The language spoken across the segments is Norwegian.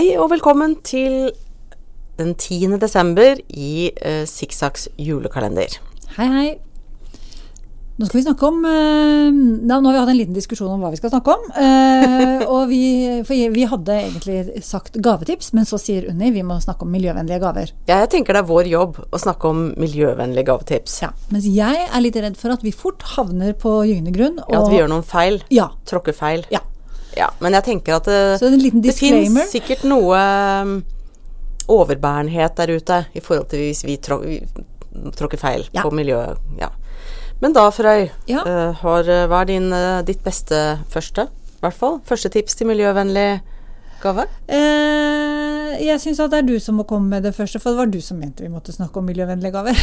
Hei og velkommen til den 10. desember i uh, Sikksakks julekalender. Hei, hei. Nå skal vi snakke om eh, Nå har vi hatt en liten diskusjon om hva vi skal snakke om. eh, og vi, vi hadde egentlig sagt gavetips, men så sier Unni vi må snakke om miljøvennlige gaver. Ja, jeg tenker det er vår jobb å snakke om miljøvennlige gavetips. Ja, Mens jeg er litt redd for at vi fort havner på gyngende grunn. Og, Ja, at vi gjør noen feil. Ja. Tråkker feil. Ja. Ja, men jeg tenker at det, Så det disclaimer. fins sikkert noe um, overbærenhet der ute i forhold til hvis vi, trå, vi tråkker feil Ja. på miljøet. Ja. Men da, Frøy, Ja. uh, har, hva er din, uh, ditt beste første, hvert fall? Første tips til miljøvennlig gave? Eh, jeg syns at det er du som må komme med det første, for det var du som mente vi måtte snakke om miljøvennlige gaver.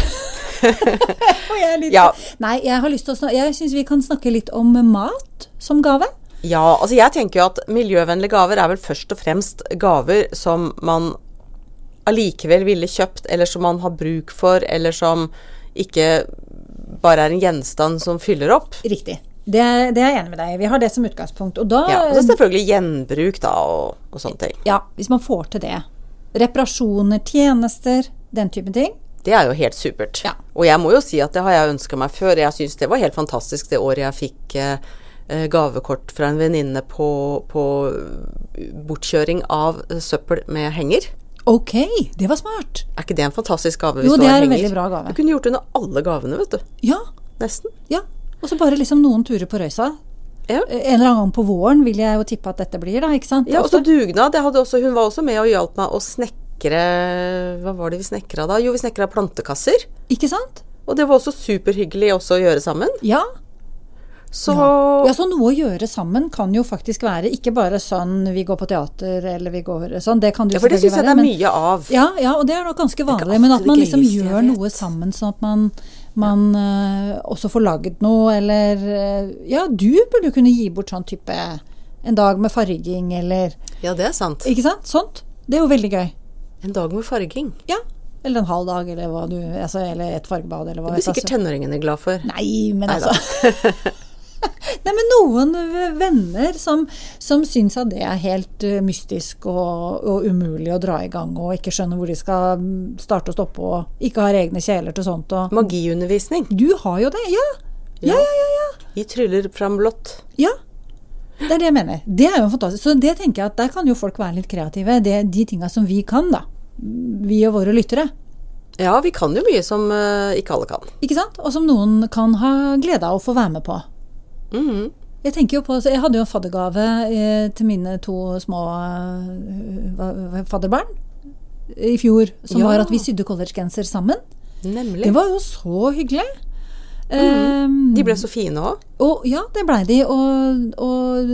jeg litt Ja. Nei, jeg har lyst til å snakke Jeg syns vi kan snakke litt om mat som gave. Ja, altså jeg tenker jo at miljøvennlige gaver er vel først og fremst gaver som man allikevel ville kjøpt, eller som man har bruk for, eller som ikke bare er en gjenstand som fyller opp. Riktig. Det, det er jeg enig med deg. Vi har det som utgangspunkt. Og da Ja, og så selvfølgelig gjenbruk da, og, og sånne ting. Ja, hvis man får til det. Reparasjoner, tjenester, den typen ting. Det er jo helt supert. Ja. Og jeg må jo si at det har jeg ønska meg før. Jeg syns det var helt fantastisk det året jeg fikk eh, gavekort fra en venninne på, på bortkjøring av eh, søppel med henger. Ok, det var smart. Er ikke det en fantastisk gave hvis Jo, det har er en henger? veldig bra gave. Du kunne gjort det under alle gavene, vet du. Ja, Nesten. ja. Og så bare liksom noen turer på røysa. Ja. En eller annen gang på våren vil jeg jo tippe at dette blir, da, ikke sant? Ja, og så dugnad. Også, hun var også med og hjalp meg å snekre Hva var det vi snekra da? Jo, vi snekra plantekasser. Ikke sant? Og det var også superhyggelig også å gjøre sammen. Ja. Så ja, så noe å gjøre sammen kan jo faktisk være ikke bare sånn vi går på teater eller vi går sånn, det kan det Ja, for det syns jeg det er mye av. Ja, ja, og det er nok ganske vanlig. Men at man liksom gøyeste gjør noe sammen, sånn at man, man uh, også får laget noe, eller uh, Ja, du burde jo kunne gi bort sånn type en dag med farging, eller Ja, det er sant. Ikke sant? Sånt. Det er jo veldig gøy. En dag med farging. Ja. Eller en halv dag, eller du altså, Eller et fargebad, eller hva Det blir sikkert tenåringene glad for. Nei, men Neida. altså Nei, men noen venner som, som syns at det er helt eh, mystisk og, og umulig å dra i gang, og ikke skjønner hvor de skal mm, starte og stoppe, og ikke har egne kjeler til sånt. Og Magiundervisning. du har jo det, ja! Ja, ja, ja. ja. Vi tryller fram blått. ja. Det er det jeg mener. Det er jo fantastisk. Så det tenker jeg at der kan jo folk være litt kreative. Det er de tinga som vi kan, da. Vi og våre lyttere. Ja, vi kan jo mye som eh, ikke alle kan. Ikke sant? Og som noen kan ha glede av å få være med på. Mhm. Jeg tenker jo på, så jeg hadde jo en faddergave eh, til mine to små eh, fadderbarn i fjor, som Ja. var at vi sydde collegegenser sammen. Nemlig. Det var jo så hyggelig. Mm. De ble så fine òg. og ja, det blei de. Og, og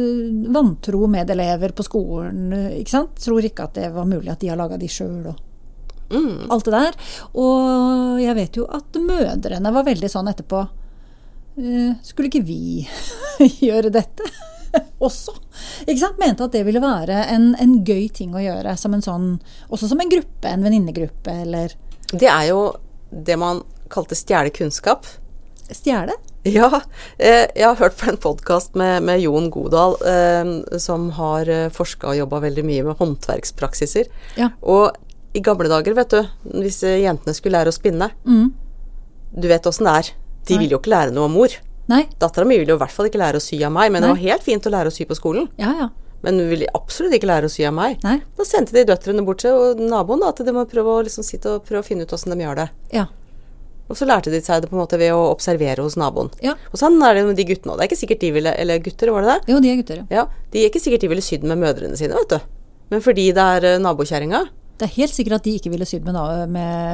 vantro medelever på skolen, ikke sant. Tror ikke at det var mulig at de har laga de sjøl og Mm. alt det der. Og jeg vet jo at mødrene var veldig sånn etterpå Skulle ikke vi gjøre dette også? Ikke sant? Mente at det ville være en, en gøy ting å gjøre. Som en sånn, også som en gruppe, en venninnegruppe, eller Det er jo det man kalte stjele kunnskap. stjele. Ja, eh, jeg har hørt på en podkast med, med Jon Godal, eh, som har eh, forska og jobba veldig mye med håndverkspraksiser. Ja. Og i gamle dager, vet du, hvis eh, jentene skulle lære å spinne Mm. Du vet åssen det er. De Nei. vil jo ikke lære noe av mor. Nei. Dattera mi vil jo i hvert fall ikke lære å sy av meg, men det var helt fint å lære å sy på skolen. Ja, ja. Men hun ville absolutt ikke lære å sy av meg. Nei. Da sendte de døtrene bort til og naboen da, at de må prøve å liksom sitte og prøve å finne ut åssen de gjør det. Ja. Og så lærte de seg det på en måte ved å observere hos naboen. ja. Og sånn er det med de guttene òg. Det er ikke sikkert de ville Eller gutter, var det det? Jo, de er gutter, ja. Ja. De er ikke sikkert de ville sydd med mødrene sine, vet du. Men fordi det er eh, nabokjerringa. Det er helt sikkert at de ikke ville sydd med, med,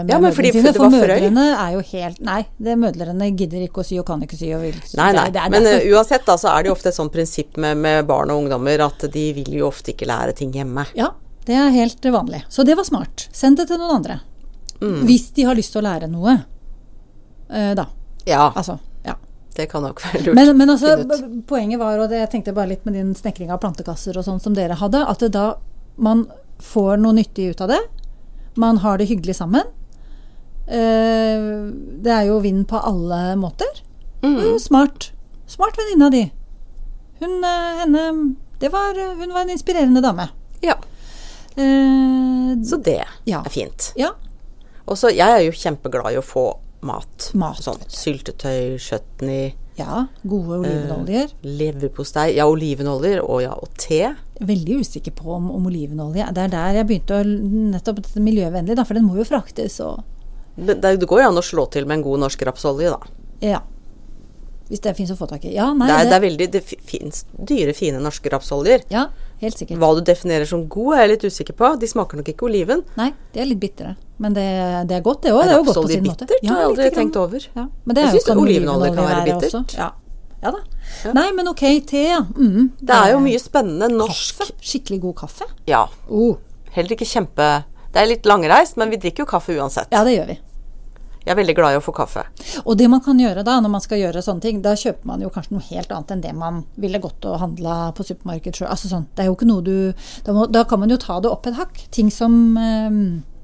med Ja, mødrene sine. For mødrene er jo helt Nei, det mødrene gidder ikke å sy og kan ikke sy og vil ikke sy. Nei, nei. Det er- det er Men derfor- eh, uansett da, så er det jo ofte et sånt prinsipp med, med barn og ungdommer at de vil jo ofte ikke lære ting hjemme. Ja, det er helt vanlig. Så det var smart. Send det til noen andre. Mm. Hvis de har lyst til å lære noe. uh, da. Ja, Altså, ja. det kan nok være lurt. Men, men altså, poenget var, og det, jeg tenkte bare litt med din snekring av plantekasser og sånn som dere hadde, at da man får noe nyttig ut av det. Man har det hyggelig sammen. Eh, det er jo vind på alle måter. Mm. Smart. Smart venninna di. Hun, eh, henne det var, Hun var en inspirerende dame. Ja. Eh, Så det Ja. er fint. ja. Og så, jeg er jo kjempeglad i å få mat. Mat. Sånn syltetøy, chutney, ja. Gode olivenoljer. leverpostei, ja, olivenoljer og ja, og te. Veldig usikker på om, om olivenolje Det er der jeg begynte å Nettopp dette miljøvennlig, da, for den må jo fraktes og det, det går jo an å slå til med en god norsk rapsolje, da. Ja. Hvis det fins å få tak i. Ja, nei, Det er, det, det er veldig Det fins dyre, fine norske rapsoljer. ja, helt sikkert. Hva du definerer som god, er jeg litt usikker på. De smaker nok ikke oliven. Nei, de er litt bitre. Men det, det er godt, det òg. Det er jo godt på sin måte. bittert? har jeg aldri tenkt over. Ja, men det Jeg er synes olivenolje kan være være bittert. Ja. ja da. Nei, men ok, te, ja. Mm. Det er jo mye spennende norsk Kaffe. Skikkelig god kaffe. Ja. Oh. Heller ikke kjempe Det er litt langreist, men vi drikker jo kaffe uansett. Ja, det gjør vi. Jeg er veldig glad i å få kaffe. Og det man kan gjøre da, når man skal gjøre sånne ting, da kjøper man jo kanskje noe helt annet enn det man ville gått og handla på supermarked sjøl. Altså sånn, det er jo ikke noe du da, må, da kan man jo ta det opp et hakk. Ting som eh,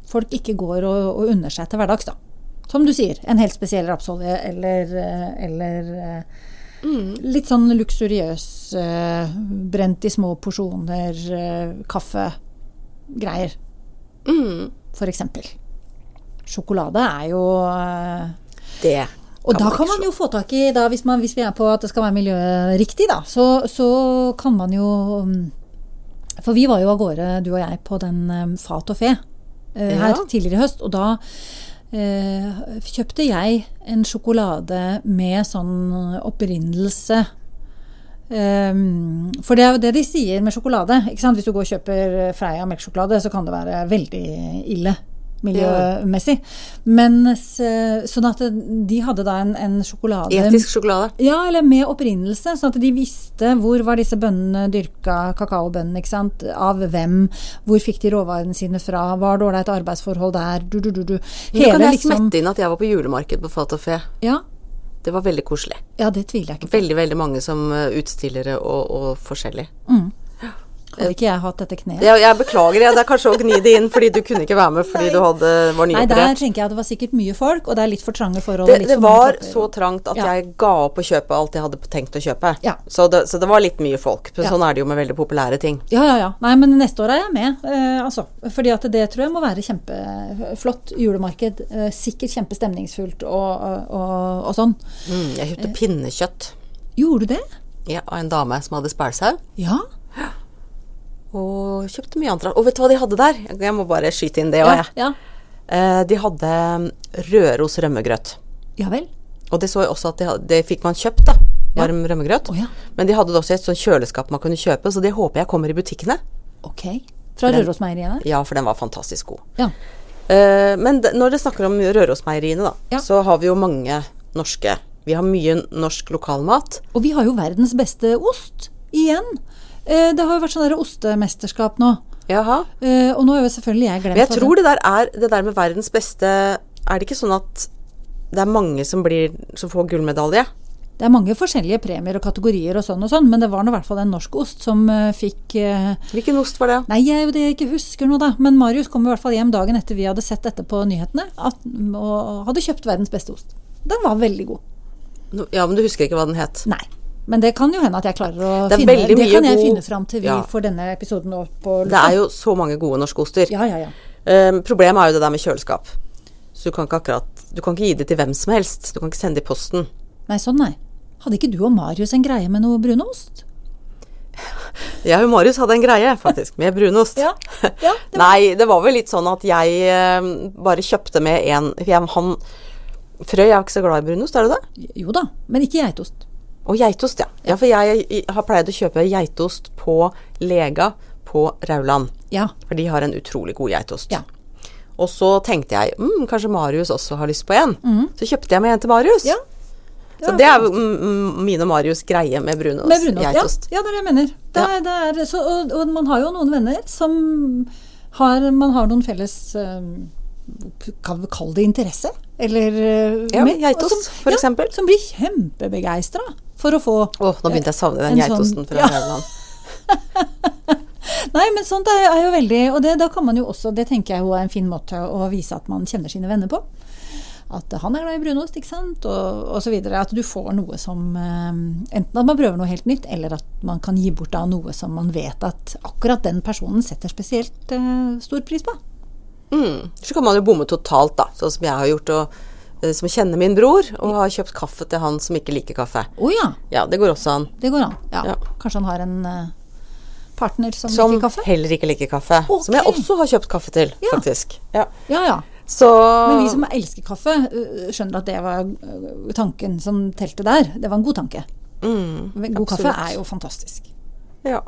folk ikke går og, og unner seg til hverdags, da. Som du sier, en helt spesiell rapsolje eller, eh, eller Mm. litt sånn luksuriøs, eh, brent i små porsjoner, eh, kaffegreier, Mm. for eksempel. Sjokolade er jo eh, Det. og da kan man jo få tak i, da, hvis, man, hvis vi er på at det skal være miljøriktig, da, så, så kan man jo um, For vi var jo av gårde, du og jeg, på den um, Fat og fe eh, her Ja. tidligere i høst. Og da eh, kjøpte jeg en sjokolade med sånn opprinnelse. Um, for det er jo det de sier med sjokolade. Hvis du går og kjøper Freia melkesjokolade, så kan det være veldig ille miljømessig. Mens, eh, sånn at de hadde da en, en sjokolade Etisk sjokolade. ja, eller med opprinnelse, sånn at de visste hvor var disse bøndene dyrka, kakaobøndene, ikke sant, av hvem, hvor fikk de råvarene sine fra, var det ålreit arbeidsforhold der, du, du, du, du. Nå kan jeg smette inn at jeg var på julemarked på Fat og Fe. Ja, Det var veldig koselig. ja, det tviler jeg ikke på. Veldig, veldig mange som eh, utstillere og, og forskjellig. Hadde ikke jeg hatt dette kneet. Jeg, jeg beklager, jeg. Det er kanskje å gni det inn fordi du kunne ikke være med fordi du hadde, var Nei, der tenker jeg at det var sikkert mye folk, og det er litt for trange forhold. Det, det for var så trangt at Ja. jeg ga opp å kjøpe alt jeg hadde tenkt å kjøpe. Ja. Så, det, så det var litt mye folk. Sånn er det jo med veldig populære ting. Ja, ja, ja. Nei, men neste år er jeg med, eh, altså. Fordi at det tror jeg må være kjempeflott julemarked. Eh, sikkert kjempestemningsfullt og, og, og sånn. Mm, jeg kjøpte pinnekjøtt Gjorde du det? ja, av en dame som hadde spælsau. Ja. Og kjøpte mye annet. Og vet du hva de hadde der? Jeg må bare skyte inn det òg, Ja, jeg. ja. Eh, de hadde Røros rømmegrøt. ja vel. Og det så jeg også at de hadde, det fikk man kjøpt, da. Varm rømmegrøt. Oh, ja. Men de hadde det også i et sånt kjøleskap man kunne kjøpe, så det håper jeg kommer i butikkene. Ok. Fra Rørosmeieriene? Ja, for den var fantastisk god. Ja. Eh, men de, når det snakker om Rørosmeieriene, da, Ja. så har vi jo mange norske. Vi har mye norsk lokalmat. Og vi har jo verdens beste ost. Igjen. Eh, det har jo vært sånn ostemesterskap nå. Jaha. Eh, og nå har jo selvfølgelig jeg glemt Men jeg tror det der er det der med verdens beste Er det ikke sånn at det er mange som, blir, som får gullmedalje? Det er mange forskjellige premier og kategorier og sånn og sånn, men det var nå i hvert fall en norsk ost som eh, fikk Hvilken ost var det? Nei, jeg er det jeg ikke husker nå, da. Men Marius kom i hvert fall hjem dagen etter vi hadde sett dette på nyhetene, at, og hadde kjøpt verdens beste ost. Den var veldig god. Ja, men du husker ikke hva den het? Nei. Men det kan jo hende at jeg klarer å Det finne Det kan jeg god- finne fram til vi Ja. får denne episoden opp på Det er jo så mange gode norske oster. Ja, ja, ja. Um, problemet er jo det der med kjøleskap. Så du kan ikke akkurat Du kan ikke gi det til hvem som helst. Du kan ikke sende det i posten. Nei, sånn nei. Hadde ikke du og Marius en greie med noe brunost? Jeg og Marius hadde en greie, faktisk, med brunost. Ja, ja, det Nei, det var vel litt sånn at jeg eh, bare kjøpte med en jeg, han, Frøy er ikke så glad i brunost, er du det? Jo da, men ikke geitost. Og geitost, ja. Ja, for jeg har pleid å kjøpe geitost på Lega på Rauland. Ja. For de har en utrolig god geitost. Ja. Og så tenkte jeg mm, kanskje Marius også har lyst på en. Så kjøpte jeg med en til Marius. Ja, så det er mm, mm, min og Marius greie med brunost. Med brunost. Geitost. ja, det er det jeg mener. Det Ja. er, det er, så, og, og man har jo noen venner som har Man har noen felles eh, Kan vi kalle det interesse? Eller eh, Ja, med, geitost, f.eks. ja. Som blir kjempebegeistra for å få Åh, nå begynte jeg å savne den En sånn- geitosten fra ja. Nederland. Nei, men sånt er, er jo veldig Og det, da kan man jo også Det tenker jeg jo er en fin måte å vise at man kjenner sine venner på. at han er glad i brunost, ikke sant, og, og så videre. At du får noe som eh, Enten at man prøver noe helt nytt, eller at man kan gi bort da noe som man vet at akkurat den personen setter spesielt uh, stor pris på. Mm. Så kan man jo bomme totalt, da, sånn som jeg har gjort. og som kjenner min bror, og har kjøpt kaffe til han som ikke liker kaffe. Oh, ja, Ja, det går også an. det går an. Ja. Ja. Kanskje han har en eh, partner som, Som liker kaffe? Som heller ikke liker kaffe. Okay. Som jeg også har kjøpt kaffe til, Ja. faktisk. Ja. Ja, ja. Så Men vi som elsker kaffe, øh, skjønner at det var tanken som telte der. Det var en god tanke. mm, God kaffe er jo fantastisk. Ja.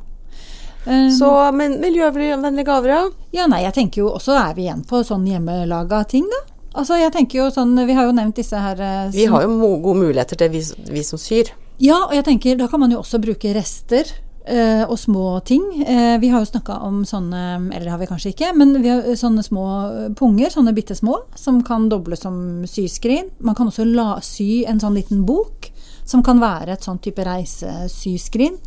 Um, Så men miljøvennlige gaver, ja. Ja, nei, jeg tenker jo også er vi igjen på sånn hjemmelaga ting, da. Altså, jeg tenker jo sånn, Vi har jo nevnt disse her som, Vi har jo gode muligheter til vi, vi som syr. Ja, og jeg tenker da kan man jo også bruke rester eh, og små ting. Eh, vi har jo snakka om sånne, eller det har vi kanskje ikke, men vi har eh, sånne små eh, punger, sånne bitte små, som kan doble som syskrin. Man kan også la, sy en sånn liten bok, som kan være et sånn type reisesyskrin.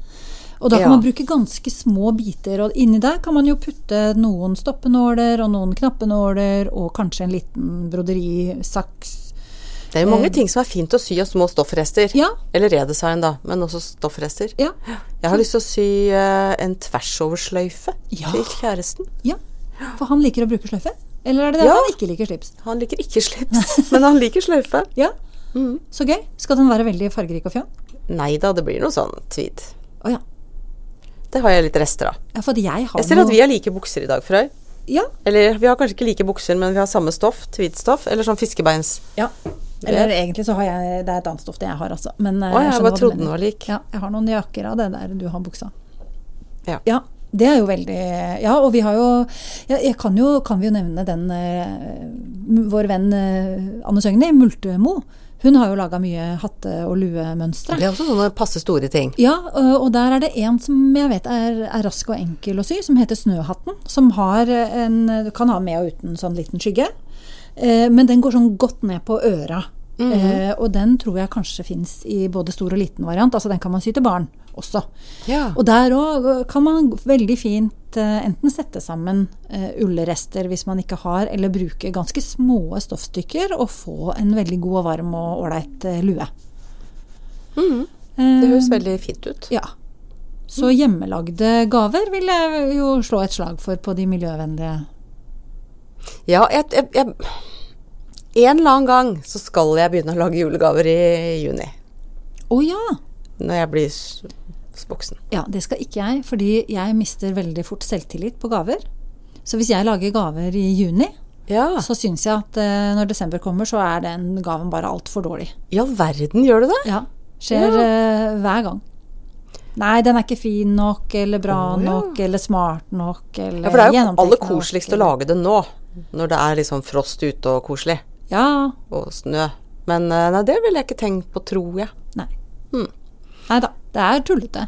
Og da kan Ja. man bruke ganske små biter, og inni der kan man jo putte noen stoppenåler og noen knappenåler, og kanskje en liten broderisaks. Det er jo mange ting som er fint å sy av små stoffrester. Eh. Ja. Eller redesign, da, men også stoffrester. Ja. Jeg har lyst til å sy eh, en tversoversløyfe Ja. til kjæresten. ja. For han liker å bruke sløyfe? Eller er det det han ikke liker slips? Han liker ikke slips, men han liker sløyfe. Ja. Så gøy. Skal den være veldig fargerik og fjern? Nei da, det blir noe sånn tweed. Å ja. Det har jeg litt rester av. ja. Jeg har Jeg ser noe at vi har like bukser i dag, Frøy. Ja. Eller vi har kanskje ikke like bukser, men vi har samme stoff, tweedstoff, eller sånn fiskebeins. ja. Eller egentlig så har jeg Det er et annet stoff det jeg har, altså. Men Å, jeg jeg bare trodde den var lik. Ja, jeg har noen jakker av det der du har buksa. Ja. Ja, det er jo veldig Ja, og vi har jo Jeg, jeg kan jo Kan vi jo nevne den eh, Vår venn eh, Anne Søgni, Multemo. Hun har jo laga mye hatte- og luemønstre. Det er også sånne passe store ting. Ja, og der er det en som jeg vet er, er rask og enkel å sy, som heter Snøhatten. Som har en Du kan ha med og uten sånn liten skygge. Eh, men den går sånn godt ned på øra. eh, og den tror jeg kanskje fins i både stor og liten variant. Altså den kan man sy til barn også. Ja. Og der òg kan man veldig fint eh, enten sette sammen eh, ullrester hvis man ikke har, eller bruke ganske små stoffstykker og få en veldig god og varm og ålreit lue. Eh, Det høres veldig fint ut. ja. Så hjemmelagde gaver vil jeg jo slå et slag for på de miljøvennlige. Ja, jeg, jeg, jeg En eller annen gang så skal jeg begynne å lage julegaver i juni. Å ja! Når jeg blir voksen. Ja, det skal ikke jeg, fordi jeg mister veldig fort selvtillit på gaver. Så hvis jeg lager gaver i juni, Ja. så syns jeg at eh, når desember kommer, så er den gaven bare altfor dårlig. I all verden, gjør du det? Ja. Skjer eh, hver gang. Nei, den er ikke fin nok, eller bra oh, ja. nok, eller smart nok, eller Ja, for det er jo aller koseligst å lage det nå. Når det er liksom frost ute og koselig. Ja. Og snø. Men eh, nei, det ville jeg ikke tenkt på, tror jeg. Nei. Hmm. Nei da. Det er tullete.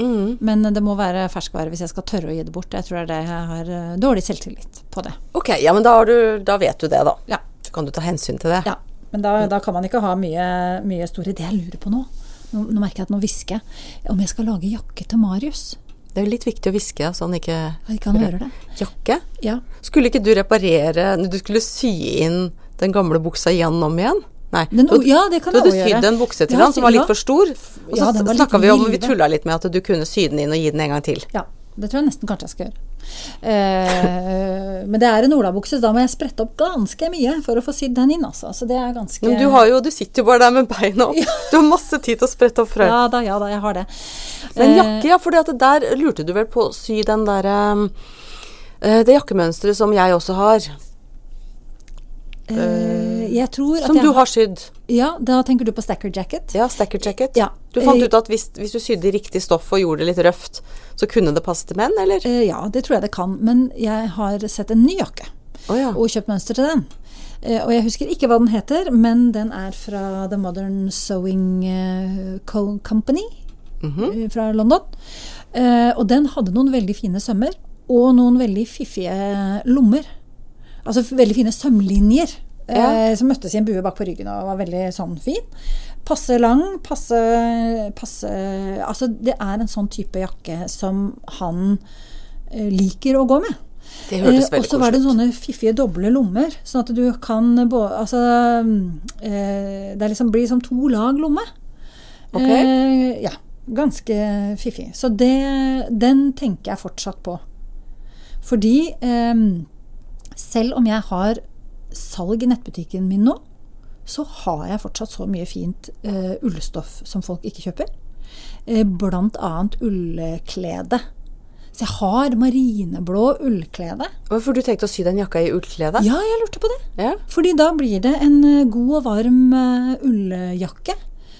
Mm. Men det må være ferskvare hvis jeg skal tørre å gi det bort. Jeg tror det er det jeg har eh, dårlig selvtillit på det. Ok, ja, men da, har du, da vet du det, da. Ja. Så kan du ta hensyn til det. Ja, men da, da kan man ikke ha mye, mye store Det jeg lurer på nå Nå, nå merker jeg at nå hvisker jeg om jeg skal lage jakke til Marius. Det er jo litt viktig å hviske, han ikke Han ikke han hører det. Jakke? Ja. Skulle ikke du reparere Du skulle sy inn den gamle buksa igjen om igjen? Nei. Den, du, ja, det kan du hadde sydd en bukse til Ja, han som var litt for stor. Og så Ja, snakka vi om Vi tulla litt med at du kunne sy den inn og gi den en gang til. Ja, det tror jeg nesten kanskje jeg skal gjøre. Eh, men det er en olabukse, så da må jeg sprette opp ganske mye for å få sydd den inn. Altså. Så det er ganske Men du, har jo, du sitter jo bare der med beina opp. Du har masse tid til å sprette opp frø. Ja da, ja da, jeg har det. Men Eh, jakke, ja, for der lurte du vel på å sy den derre eh, Det jakkemønsteret som jeg også har. eh, Som jeg, du har sydd. Ja, da tenker du på stacker jacket. Ja, stacker jacket. Ja. Du fant Eh, ut at hvis, hvis du sydde riktig stoff og gjorde det litt røft, så kunne det passe til menn, eller? Eh, ja, det tror jeg det kan. Men jeg har sett en ny jakke. oh, ja. og kjøpt mønster til den. Eh, og jeg husker ikke hva den heter, men den er fra The Modern Sewing Company mm -hmm. fra London. Og den hadde noen veldig fine sømmer, og noen veldig fiffige lommer. Altså veldig fine sømlinjer. Eh, Ja. Som møttes i en bue bak på ryggen og var veldig sånn fin. Passe lang, passe, passe Altså, det er en sånn type jakke som han eh, liker å gå med. Det hørtes Eh, og så var det sånne fiffige doble lommer, sånn at du kan Altså eh, Det liksom, blir som to lag lomme. Ok. Eh, ja. Ganske fiffig. Så det, den tenker jeg fortsatt på. Fordi eh, selv om jeg har salg i nettbutikken min nå, så har jeg fortsatt så mye fint uh, ullstoff som folk ikke kjøper. Uh, blant annet ullklede. Så jeg har marineblå ullklede. Hvorfor du tenkte å sy den jakka i ullklede? Ja, jeg lurte på det. Ja. Fordi da blir det en eh, god og varm eh,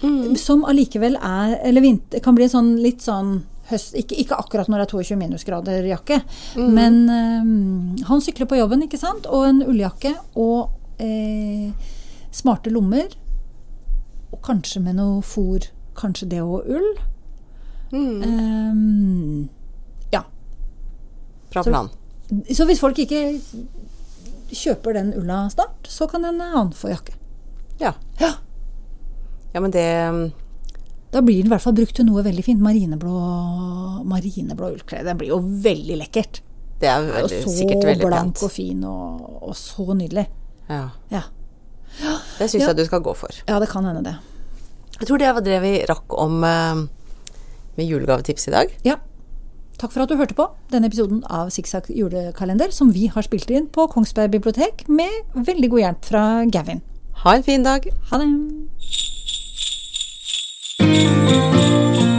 Mm. Som allikevel er Eller vinter, kan bli sånn litt sånn høst Ikke, ikke akkurat når det er 22 minusgrader jakke, men eh, han sykler på jobben, ikke sant? Og en ulljakke og eh, smarte lommer. Og kanskje med noe fôr. Kanskje det og ull. Eh, ja. Bra Så- plan. Så hvis folk ikke kjøper den ulla snart, så kan en annen få jakke. Ja. Ja. ja, men det Da blir den i hvert fall brukt til noe veldig fint. Marineblå, marineblå ullklede. Den blir jo veldig lekkert. Det er Og veldig, er sikkert veldig blank pent. og fin og, og så nydelig. Ja. Ja. Det syns Ja. jeg du skal gå for. ja, det kan hende det. Jeg tror det var det vi rakk om eh, med julegavetips i dag. Ja. Takk for at du hørte på denne episoden av Sikksakk julekalender, som vi har spilt inn på Kongsberg bibliotek med veldig god hjelp fra Gavin. Ha en fin dag. Ha det! Música